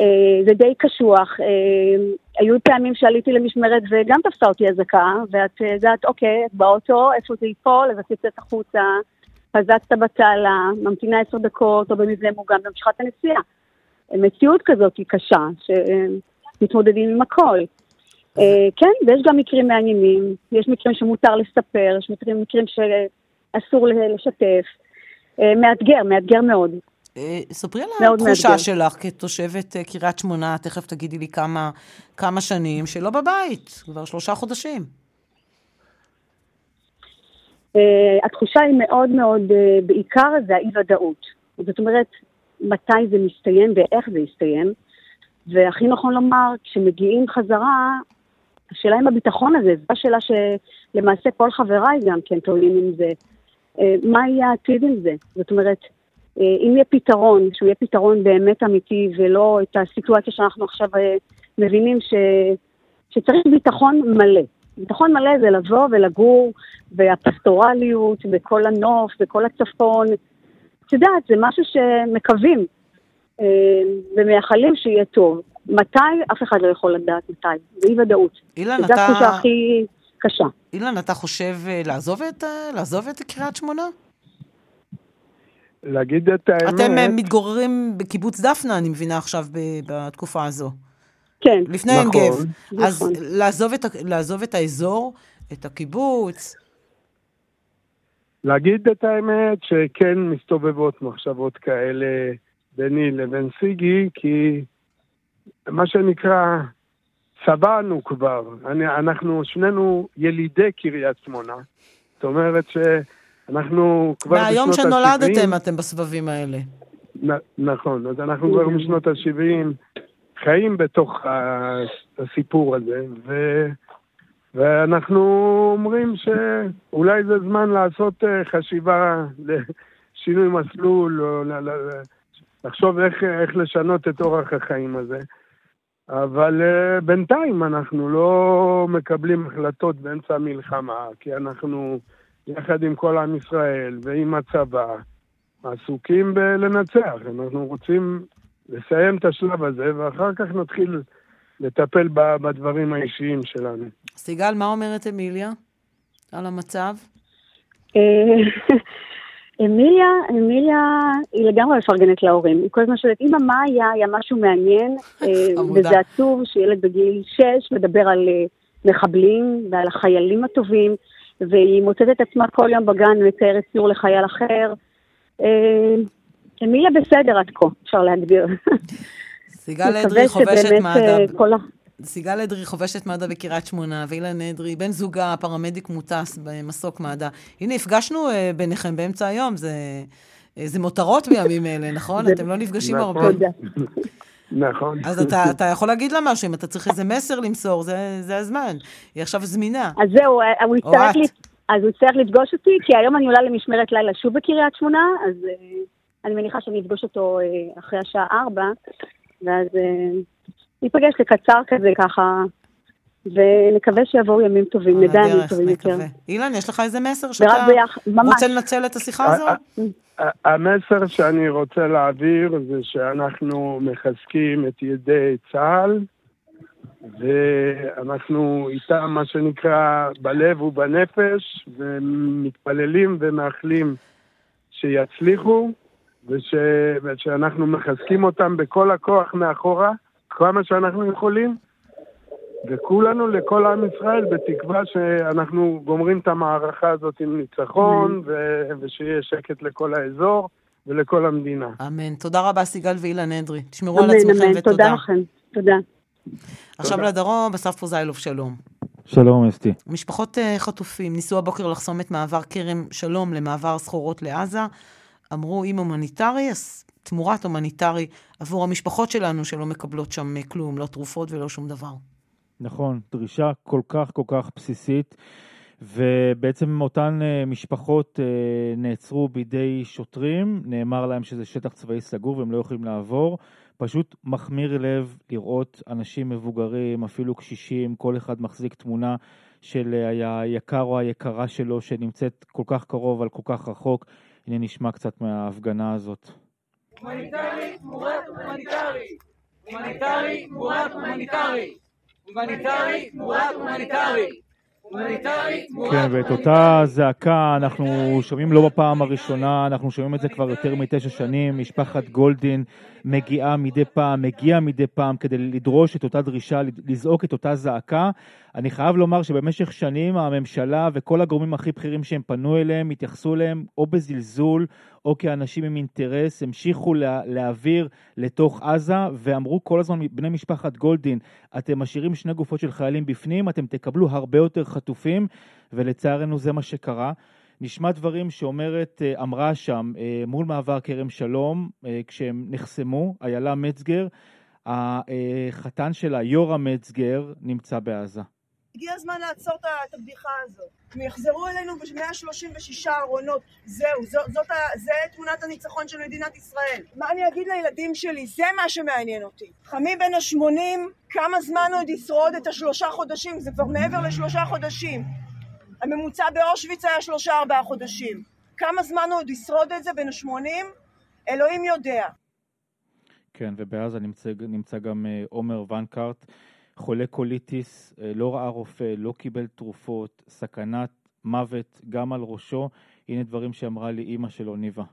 אה, זה די קשוח. אה, היו פעמים שעליתי למשמרת וגם תפסה אותי אזעקה, ואת יודעת, אוקיי, את באוטו, איפה זה ייפול, אז את יוצאת החוצה, פזצת בתעלה, ממתינה עשר דקות, או במבנה מוגן, וממשיכה את הנסיעה. מציאות כזאת היא קשה, שמתמודדים עם הכל. אה, כן, ויש גם מקרים מעניינים, יש מקרים שמותר לספר, יש מקרים, מקרים שאסור לשתף. מאתגר, מאתגר מאוד. אה, ספרי על התחושה שלך כתושבת אה, קריית שמונה, תכף תגידי לי כמה, כמה שנים, שלא בבית, כבר שלושה חודשים. Uh, התחושה היא מאוד מאוד, בעיקר זה האי-ודאות. זאת אומרת, מתי זה מסתיים ואיך זה יסתיים. והכי נכון לומר, כשמגיעים חזרה, השאלה אם הביטחון הזה, זו השאלה שלמעשה כל חבריי גם כן טוענים עם זה. מה יהיה העתיד עם זה? זאת אומרת, אה, אם יהיה פתרון, שהוא יהיה פתרון באמת אמיתי ולא את הסיטואציה שאנחנו עכשיו אה, מבינים ש, שצריך ביטחון מלא. ביטחון מלא זה לבוא ולגור והפסטורליות וכל הנוף וכל הצפון. את יודעת, זה משהו שמקווים אה, ומייחלים שיהיה טוב. מתי? אף אחד לא יכול לדעת מתי. זה אי ודאות. אילן, אתה... זו התחושה הכי קשה. אילן, אתה חושב לעזוב את, לעזוב את קריית שמונה? להגיד את האמת... אתם אה, מתגוררים בקיבוץ דפנה, אני מבינה עכשיו, בתקופה הזו. כן. לפני עין נכון. גב. נכון. אז לעזוב את, לעזוב את האזור, את הקיבוץ. להגיד את האמת שכן מסתובבות מחשבות כאלה ביני לבין סיגי, כי מה שנקרא, צבענו כבר. אני, אנחנו שנינו ילידי קריית שמונה. זאת אומרת שאנחנו כבר בשנות ה-70... מהיום שנולדתם אתם בסבבים האלה. נ, נכון, אז אנחנו כבר בשנות ה-70 חיים בתוך הסיפור הזה, ו... ואנחנו אומרים שאולי זה זמן לעשות אה, חשיבה לשינוי מסלול, או לחשוב איך, איך לשנות את אורח החיים הזה. אבל uh, בינתיים אנחנו לא מקבלים החלטות באמצע המלחמה, כי אנחנו, יחד עם כל עם ישראל ועם הצבא, עסוקים בלנצח. אנחנו רוצים לסיים את השלב הזה, ואחר כך נתחיל לטפל בדברים האישיים שלנו. סיגל, מה אומרת אמיליה על המצב? אה, אמיליה, אמיליה היא לגמרי מפרגנת להורים. היא כל הזמן שואלת, אמא, מה היה? היה משהו מעניין, אה, וזה עצוב שילד בגיל 6 מדבר על אה, מחבלים ועל החיילים הטובים, והיא מוצאת את עצמה כל יום בגן ומתארת ציור לחייל אחר. אמיליה בסדר עד כה, אפשר להגדיר. סיגל אדרי חובשת מד"א. סיגל אדרי חובשת מד"א בקריית שמונה, ואילן אדרי, בן זוגה, פרמדיק מוטס במסוק מד"א. הנה, הפגשנו uh, ביניכם באמצע היום, זה, זה מותרות בימים אלה, נכון? אתם לא נפגשים. הרבה. נכון. אז אתה, אתה יכול להגיד לה משהו, אם אתה צריך איזה מסר למסור, זה, זה הזמן. היא עכשיו זמינה. אז זהו, אה, הוא יצטרך, לי, אז הוא יצטרך לפגוש אותי, כי היום אני עולה למשמרת לילה שוב בקריית שמונה, אז uh, אני מניחה שאני אפגוש אותו uh, אחרי השעה ארבע, ואז uh, ניפגש לקצר כזה ככה, ונקווה שיבואו ימים טובים, נדע ימים טובים יותר. אילן, יש לך איזה מסר שאתה רוצה לנצל את השיחה הזו? המסר שאני רוצה להעביר זה שאנחנו מחזקים את ידי צה"ל, ואנחנו איתם, מה שנקרא, בלב ובנפש, ומתפללים ומאחלים שיצליחו, וש... ושאנחנו מחזקים אותם בכל הכוח מאחורה. כמה שאנחנו יכולים, וכולנו לכל עם ישראל בתקווה שאנחנו גומרים את המערכה הזאת עם ניצחון, ו- ושיהיה שקט לכל האזור ולכל המדינה. אמן. תודה רבה, סיגל ואילן אדרי. תשמרו אמן, על עצמכם אמן. ותודה. תודה לכם. תודה. עכשיו תודה. לדרום, אסף פוזיילוב, שלום. שלום, אסתי. משפחות uh, חטופים ניסו הבוקר לחסום את מעבר כרם שלום למעבר סחורות לעזה. אמרו, אם הומניטרי, אז תמורת הומניטרי עבור המשפחות שלנו שלא מקבלות שם כלום, לא תרופות ולא שום דבר. נכון, דרישה כל כך כל כך בסיסית. ובעצם אותן uh, משפחות uh, נעצרו בידי שוטרים, נאמר להם שזה שטח צבאי סגור והם לא יכולים לעבור. פשוט מכמיר לב לראות אנשים מבוגרים, אפילו קשישים, כל אחד מחזיק תמונה של אה, היקר או היקרה שלו שנמצאת כל כך קרוב אבל כל כך רחוק. הנה נשמע קצת מההפגנה הזאת. הומניטרי תמורת הומניטרי. הומניטרי תמורת הומניטרי. הומניטרי תמורת הומניטרי. כן, ואת אותה זעקה אנחנו שומעים לא בפעם הראשונה, אנחנו שומעים את זה כבר יותר מתשע שנים. משפחת גולדין מגיעה מדי פעם, מגיעה מדי פעם כדי לדרוש את אותה דרישה, לזעוק את אותה זעקה. אני חייב לומר שבמשך שנים הממשלה וכל הגורמים הכי בכירים שהם פנו אליהם, התייחסו אליהם או בזלזול או כאנשים עם אינטרס, המשיכו לה, להעביר לתוך עזה ואמרו כל הזמן בני משפחת גולדין, אתם משאירים שני גופות של חיילים בפנים, אתם תקבלו הרבה יותר חטופים ולצערנו זה מה שקרה. נשמע דברים שאומרת, אה, אמרה שם אה, מול מעבר כרם שלום, אה, כשהם נחסמו, איילה מצגר, החתן שלה, יורם מצגר, נמצא בעזה. הגיע הזמן לעצור את הבדיחה הזאת. הם יחזרו אלינו ב-136 ארונות. זהו, זאת, זאת, זה תמונת הניצחון של מדינת ישראל. מה אני אגיד לילדים שלי? זה מה שמעניין אותי. חמי בן ה-80, כמה זמן עוד ישרוד את השלושה חודשים? זה כבר מעבר לשלושה חודשים. הממוצע באושוויץ היה שלושה ארבעה חודשים. כמה זמן הוא עוד ישרוד את זה בין ה-80? אלוהים יודע. כן, ובעזה נמצא, נמצא גם אה, עומר ונקרט, חולה קוליטיס, אה, לא ראה רופא, לא קיבל תרופות, סכנת מוות גם על ראשו. הנה דברים שאמרה לי אימא שלו, ניבה.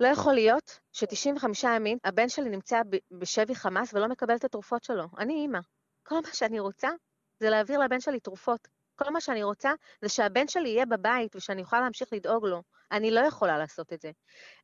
לא יכול להיות ש-95 ימים הבן שלי נמצא בשבי חמאס ולא מקבל את התרופות שלו. אני אימא. כל מה שאני רוצה זה להעביר לבן שלי תרופות. כל מה שאני רוצה זה שהבן שלי יהיה בבית ושאני אוכל להמשיך לדאוג לו. אני לא יכולה לעשות את זה.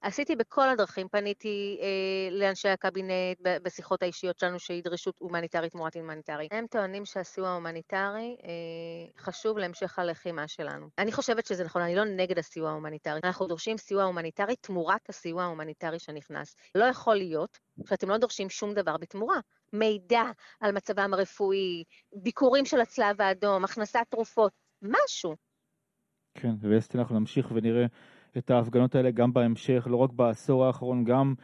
עשיתי בכל הדרכים, פניתי אה, לאנשי הקבינט בשיחות האישיות שלנו שידרשו הומניטרית תמורת הומניטרי. הם טוענים שהסיוע ההומניטרי אה, חשוב להמשך הלחימה שלנו. אני חושבת שזה נכון, אני לא נגד הסיוע ההומניטרי. אנחנו דורשים סיוע הומניטרי תמורת הסיוע ההומניטרי שנכנס. לא יכול להיות שאתם לא דורשים שום דבר בתמורה. מידע על מצבם הרפואי, ביקורים של הצלב האדום, הכנסת תרופות, משהו. כן, ואסתי, אנחנו נמשיך ונראה את ההפגנות האלה גם בהמשך, לא רק בעשור האחרון, גם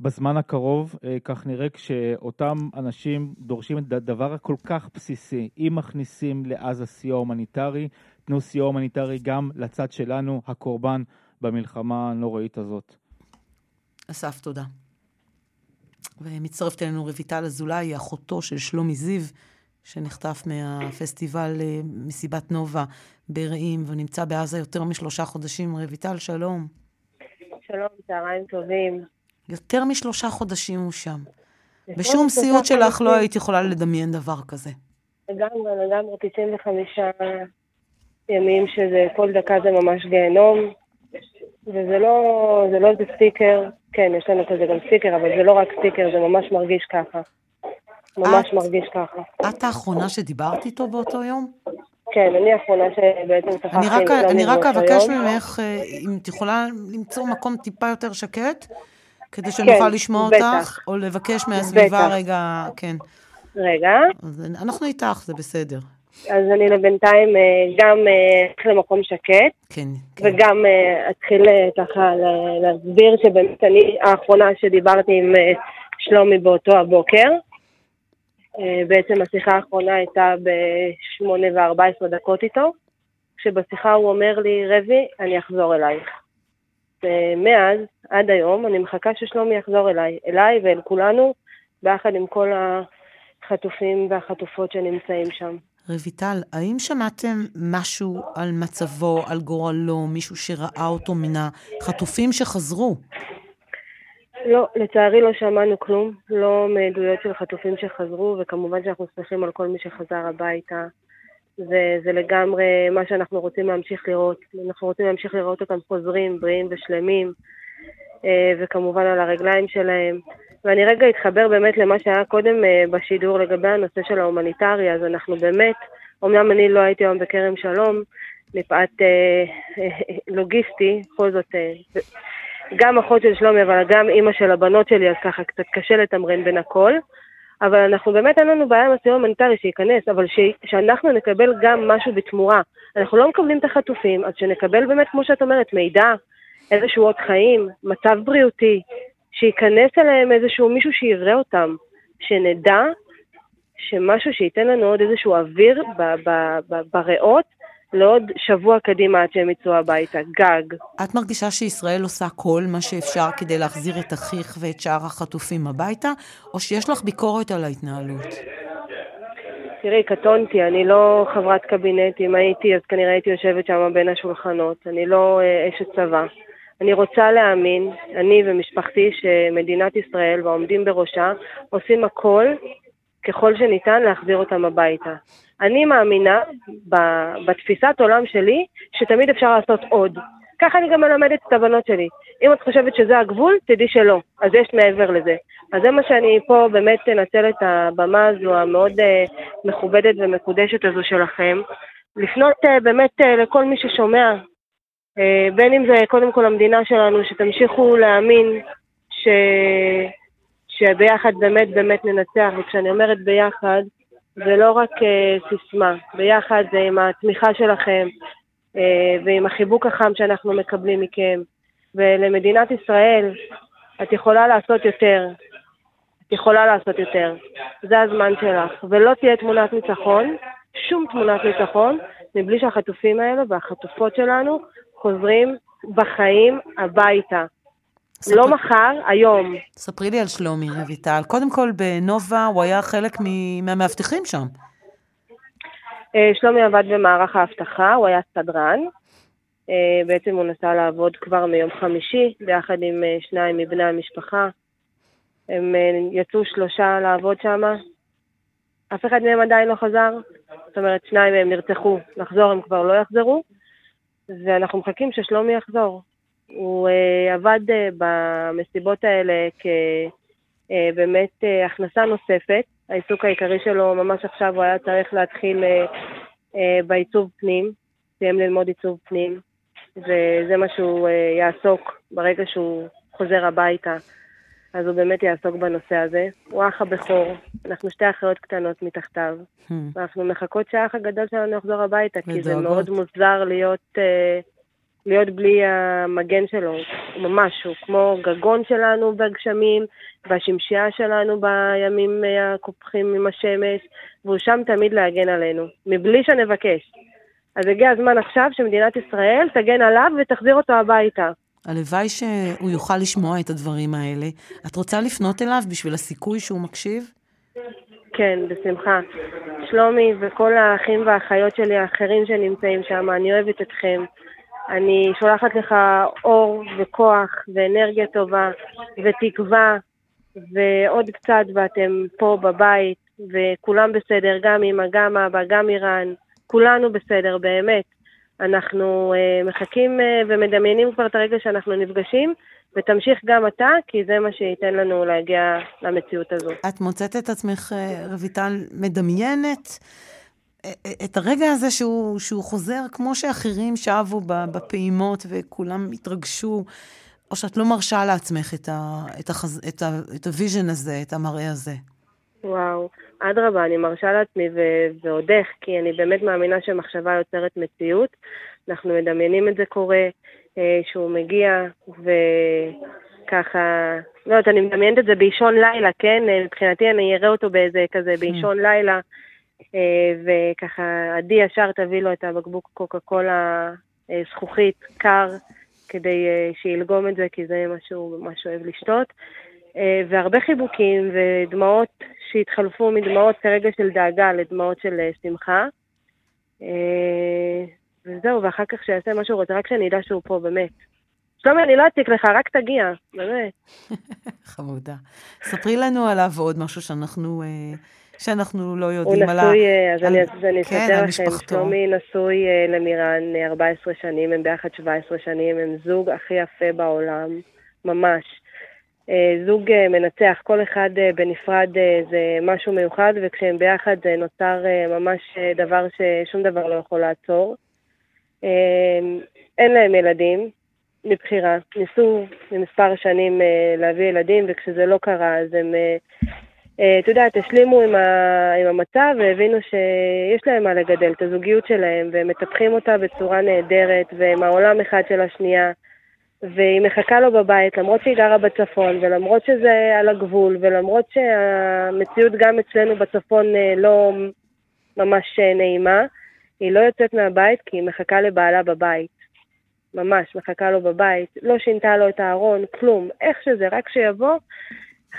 בזמן הקרוב, אה, כך נראה כשאותם אנשים דורשים את הדבר הכל כך בסיסי, אם מכניסים לעזה סיוע הומניטרי, תנו סיוע הומניטרי גם לצד שלנו, הקורבן במלחמה הנוראית הזאת. אסף, תודה. ומצטרפת אלינו רויטל אזולאי, אחותו של שלומי זיו, שנחטף מהפסטיבל אה, מסיבת נובה ברעים, ונמצא בעזה יותר משלושה חודשים. רויטל, שלום. שלום, צהריים טובים. יותר משלושה חודשים הוא שם. בשום סיוט שלך לא היית יכולה לדמיין דבר כזה. לגמרי, לגמרי, 95 ימים שזה, כל דקה זה ממש גיהנום, וזה לא, זה לא איזה סטיקר, כן, יש לנו כזה גם סטיקר, אבל זה לא רק סטיקר, זה ממש מרגיש ככה. ממש את, מרגיש ככה. את האחרונה שדיברת איתו באותו יום? כן, אני האחרונה שבעצם שלומי באותו יום. אני רק אבקש ממך, אה, אם את יכולה למצוא מקום טיפה יותר שקט, כדי שנוכל כן, לשמוע בטח. אותך, או לבקש מהסביבה בטח. רגע, כן. רגע. אז אנחנו איתך, זה בסדר. אז אני לבינתיים אה, גם אלך אה, למקום שקט. כן, כן. וגם אתחיל ככה להסביר שבאמת אני האחרונה שדיברתי עם שלומי באותו הבוקר. אה, בעצם השיחה האחרונה הייתה ב-8 ו-14 דקות איתו, כשבשיחה הוא אומר לי, רבי, אני אחזור אלייך. ומאז, עד היום, אני מחכה ששלומי יחזור אליי, אליי ואל כולנו, ביחד עם כל החטופים והחטופות שנמצאים שם. רויטל, האם שמעתם משהו על מצבו, על גורלו, מישהו שראה אותו מן החטופים שחזרו? לא, לצערי לא שמענו כלום, לא מעדויות של חטופים שחזרו, וכמובן שאנחנו שמחים על כל מי שחזר הביתה. וזה לגמרי מה שאנחנו רוצים להמשיך לראות. אנחנו רוצים להמשיך לראות אותם חוזרים, בריאים ושלמים, אה, וכמובן על הרגליים שלהם. ואני רגע אתחבר באמת למה שהיה קודם אה, בשידור לגבי הנושא של ההומניטרי, אז אנחנו באמת, אמנם אני לא הייתי היום בכרם שלום, מפאת אה, לוגיסטי, בכל זאת גם אחות של שלומי, אבל גם אימא של הבנות שלי, אז ככה קצת קשה לתמרן בין הכל. אבל אנחנו באמת, אין לנו בעיה עם הסיוע המוניטרי שייכנס, אבל ש... שאנחנו נקבל גם משהו בתמורה. אנחנו לא מקבלים את החטופים, אז שנקבל באמת, כמו שאת אומרת, מידע, איזשהו עוד חיים, מצב בריאותי, שייכנס אליהם איזשהו מישהו שיראה אותם, שנדע שמשהו שייתן לנו עוד איזשהו אוויר בריאות, לעוד שבוע קדימה עד שהם יצאו הביתה, גג. את מרגישה שישראל עושה כל מה שאפשר כדי להחזיר את אחיך ואת שאר החטופים הביתה, או שיש לך ביקורת על ההתנהלות? תראי, קטונתי, אני לא חברת קבינט, אם הייתי אז כנראה הייתי יושבת שם בין השולחנות, אני לא אה, אשת צבא. אני רוצה להאמין, אני ומשפחתי, שמדינת ישראל והעומדים בראשה עושים הכל ככל שניתן להחזיר אותם הביתה. אני מאמינה בתפיסת עולם שלי שתמיד אפשר לעשות עוד. ככה אני גם מלמדת את הבנות שלי. אם את חושבת שזה הגבול, תדעי שלא. אז יש מעבר לזה. אז זה מה שאני פה באמת אנצל את הבמה הזו המאוד uh, מכובדת ומקודשת הזו שלכם. לפנות uh, באמת uh, לכל מי ששומע, uh, בין אם זה קודם כל המדינה שלנו, שתמשיכו להאמין ש... שביחד באמת באמת ננצח, וכשאני אומרת ביחד, זה לא רק uh, סיסמה, ביחד זה עם התמיכה שלכם uh, ועם החיבוק החם שאנחנו מקבלים מכם. ולמדינת ישראל, את יכולה לעשות יותר. את יכולה לעשות יותר. זה הזמן שלך. ולא תהיה תמונת ניצחון, שום תמונת ניצחון, מבלי שהחטופים האלה והחטופות שלנו חוזרים בחיים הביתה. ספר... לא מחר, היום. ספרי לי על שלומי, רויטל. קודם כל, בנובה הוא היה חלק מהמאבטחים שם. אה, שלומי עבד במערך האבטחה, הוא היה סדרן. אה, בעצם הוא נסע לעבוד כבר מיום חמישי, ביחד עם אה, שניים מבני המשפחה. הם יצאו שלושה לעבוד שם. אף אחד מהם עדיין לא חזר. זאת אומרת, שניים מהם נרצחו. לחזור הם כבר לא יחזרו. ואנחנו מחכים ששלומי יחזור. הוא עבד במסיבות האלה כבאמת הכנסה נוספת. העיסוק העיקרי שלו ממש עכשיו הוא היה צריך להתחיל בעיצוב פנים, סיים ללמוד עיצוב פנים, וזה מה שהוא יעסוק ברגע שהוא חוזר הביתה. אז הוא באמת יעסוק בנושא הזה. הוא האח הבכור, אנחנו שתי אחיות קטנות מתחתיו, hmm. ואנחנו מחכות שהאח הגדול שלנו יחזור הביתה, כי זה מאוד מוזר להיות, אה, להיות בלי המגן שלו. הוא ממש, הוא כמו גגון שלנו בגשמים, והשמשייה שלנו בימים הקופחים עם השמש, והוא שם תמיד להגן עלינו, מבלי שנבקש. אז הגיע הזמן עכשיו שמדינת ישראל תגן עליו ותחזיר אותו הביתה. הלוואי שהוא יוכל לשמוע את הדברים האלה. את רוצה לפנות אליו בשביל הסיכוי שהוא מקשיב? כן, בשמחה. שלומי וכל האחים והאחיות שלי האחרים שנמצאים שם, אני אוהבת אתכם. אני שולחת לך אור וכוח ואנרגיה טובה ותקווה ועוד קצת ואתם פה בבית וכולם בסדר, גם אמא, גם אבא, גם איראן, כולנו בסדר, באמת. אנחנו uh, מחכים uh, ומדמיינים כבר את הרגע שאנחנו נפגשים, ותמשיך גם אתה, כי זה מה שייתן לנו להגיע למציאות הזו. את מוצאת את עצמך, אה, רויטל, מדמיינת את הרגע הזה שהוא, שהוא חוזר, כמו שאחרים שבו בפעימות וכולם התרגשו, או שאת לא מרשה לעצמך את, ה, את, החז, את, ה, את ה vision הזה, את המראה הזה? וואו, אדרבה, אני מרשה לעצמי ו- ועוד איך, כי אני באמת מאמינה שמחשבה יוצרת מציאות. אנחנו מדמיינים את זה קורה, אה, שהוא מגיע, וככה, לא יודעת, אני מדמיינת את זה באישון לילה, כן? אה, מבחינתי אני אראה אותו באיזה כזה באישון לילה, וככה, עדי ישר תביא לו את הבקבוק קוקה קולה אה, זכוכית, קר, כדי אה, שילגום את זה, כי זה מה שהוא ממש אוהב לשתות. אה, והרבה חיבוקים ודמעות שהתחלפו מדמעות כרגע של דאגה לדמעות של אה, שמחה. אה, וזהו, ואחר כך שיעשה מה שהוא רוצה, רק שאני אדע שהוא פה, באמת. שלומי, אני לא אציק לך, רק תגיע, באמת. חמודה. ספרי לנו עליו עוד משהו שאנחנו, שאנחנו לא יודעים עליו. הוא נשוי, אז על, אני אספר כן, לכם, שלומי נשוי למירן 14 שנים, הם ביחד 17 שנים, הם זוג הכי יפה בעולם, ממש. אה, זוג אה, מנצח, כל אחד אה, בנפרד זה משהו מיוחד, וכשהם ביחד נוצר ממש דבר ששום דבר לא יכול לעצור. אין להם ילדים, מבחירה. ניסו למספר שנים להביא ילדים, וכשזה לא קרה, אז הם, אתה יודע, השלימו עם, ה, עם המצב והבינו שיש להם מה לגדל, את הזוגיות שלהם, והם מטפחים אותה בצורה נהדרת, והם העולם אחד של השנייה. והיא מחכה לו בבית, למרות שהיא גרה בצפון, ולמרות שזה על הגבול, ולמרות שהמציאות גם אצלנו בצפון אה, לא ממש אה, נעימה, היא לא יוצאת מהבית כי היא מחכה לבעלה בבית. ממש, מחכה לו בבית. לא שינתה לו את הארון, כלום. איך שזה, רק שיבוא,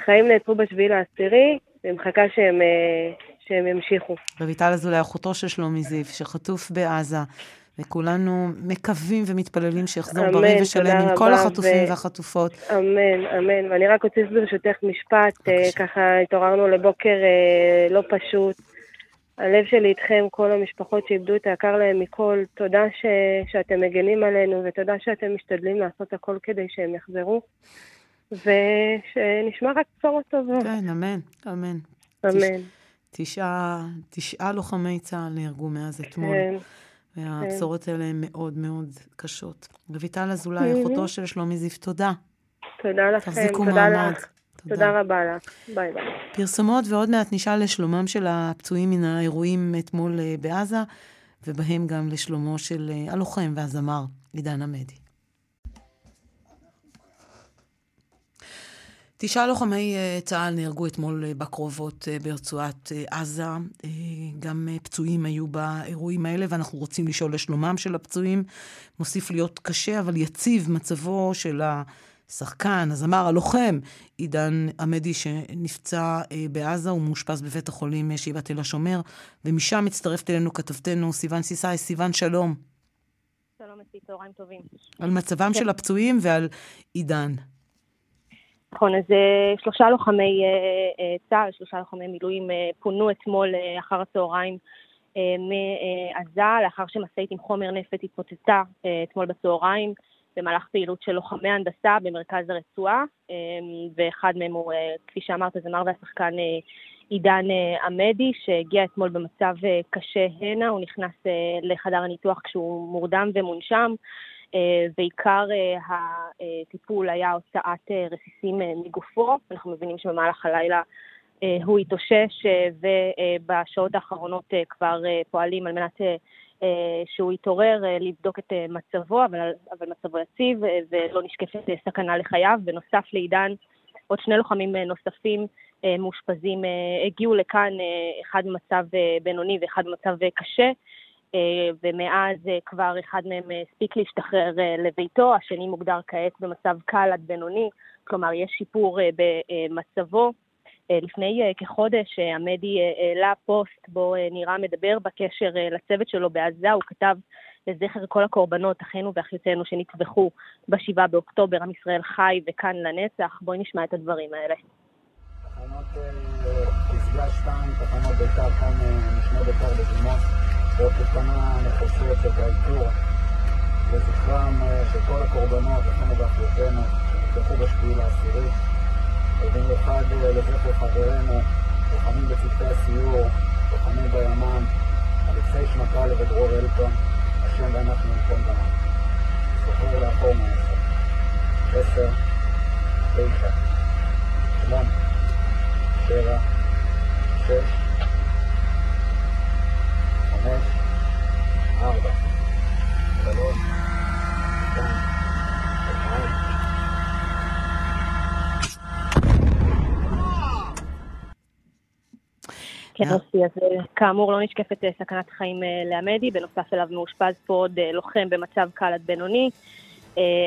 החיים נעצרו בשביעי לעשירי, והיא מחכה שהם, אה, שהם ימשיכו. רויטל אזולאי, אחותו של שלומי זיו, שחטוף בעזה. וכולנו מקווים ומתפללים שיחזור אמן, בריא ושלם עם כל החטופים ו... והחטופות. אמן, אמן. ואני רק אוסיף ברשותך משפט, אה, ככה התעוררנו לבוקר אה, לא פשוט. הלב שלי איתכם, כל המשפחות שאיבדו את היקר להם מכל. תודה ש... שאתם מגנים עלינו, ותודה שאתם משתדלים לעשות הכל כדי שהם יחזרו. ושנשמע רק בשורות טובות. כן, אמן, אמן. אמן. תשעה, תשעה לוחמי צה"ל נהרגו מאז אתמול. כן. והבשורות האלה הן מאוד מאוד קשות. רויטל אזולאי, אחותו של שלומי זיף, תודה. תודה לכם, תחזיקו תודה מעמד. לך. תודה. תודה רבה לך. ביי ביי. פרסומות ועוד מעט נשאל לשלומם של הפצועים מן האירועים אתמול אה, בעזה, ובהם גם לשלומו של אה, הלוחם והזמר עידן עמדי. תשעה לוחמי אה, צה"ל נהרגו אתמול אה, בקרובות אה, ברצועת עזה. גם פצועים היו באירועים האלה, ואנחנו רוצים לשאול לשלומם של הפצועים. מוסיף להיות קשה, אבל יציב מצבו של השחקן, הזמר, הלוחם, עידן עמדי, שנפצע בעזה, הוא מאושפז בבית החולים שיבת תל השומר, ומשם מצטרפת אלינו כתבתנו סיון סיסאי. סיון, שלום. שלום, אצלי, צהריים טובים. על מצבם של הפצועים ועל עידן. נכון, אז אה, שלושה לוחמי אה, אה, צה"ל, שלושה לוחמי מילואים פונו אתמול אחר הצהריים מעזה, לאחר שמשאית עם חומר נפץ התפוצצה אתמול בצהריים במהלך פעילות של לוחמי הנדסה במרכז הרצועה, ואחד מהם הוא, כפי שאמרת, זמר והשחקן עידן עמדי, שהגיע אתמול במצב קשה הנה, הוא נכנס לחדר הניתוח כשהוא מורדם ומונשם. ועיקר הטיפול היה הוצאת רסיסים מגופו. אנחנו מבינים שבמהלך הלילה הוא התאושש, ובשעות האחרונות כבר פועלים על מנת שהוא יתעורר, לבדוק את מצבו, אבל, אבל מצבו יציב, ולא נשקפת סכנה לחייו. בנוסף לעידן, עוד שני לוחמים נוספים מאושפזים הגיעו לכאן, אחד במצב בינוני ואחד במצב קשה. ומאז כבר אחד מהם הספיק להשתחרר לביתו, השני מוגדר כעת במצב קל עד בינוני, כלומר יש שיפור במצבו. לפני כחודש עמדי העלה פוסט בו נראה מדבר בקשר לצוות שלו בעזה, הוא כתב לזכר כל הקורבנות, אחינו ואחיותינו שנטבחו ב-7 באוקטובר, עם ישראל חי וכאן לנצח. בואי נשמע את הדברים האלה. תחנות פסגה 2, תחנות בית"ר כאן, משנה בית"ר בדימוס. עוד כמה נפוצות של האיתור לזכרם של כל הקורבנות, אחינו ואחיותינו, שנפתחו בשביעי לעשירי, ובמיוחד לזכר חברינו, לוחמים בצוותי הסיור, לוחמים בימ"מ, אלכסי שמקאלה ודרור אלטון, השם ואנחנו נקום דמם. זוכר לאחור מעשר, עשר, תשע, שמונה, שבע, שש, חמש, ארבע, שלוש, שתיים, אחד. כן, אוסי, אז כאמור לא נשקפת סכנת חיים לעמדי, בנוסף אליו מאושפז פה עוד לוחם במצב קל עד בינוני.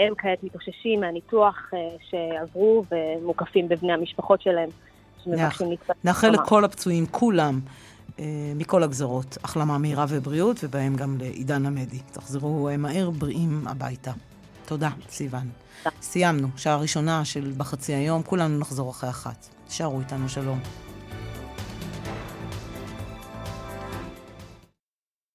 הם כעת מתאוששים מהניתוח שעברו ומוקפים בבני המשפחות שלהם שמבקשים להתפתח. נאחל לכל הפצועים, כולם, מכל הגזרות, החלמה מהירה ובריאות, ובהם גם לעידן עמדי. תחזרו מהר בריאים הביתה. תודה, סיוון. סיימנו, שעה ראשונה של בחצי היום, כולנו נחזור אחרי אחת. שערו איתנו, שלום.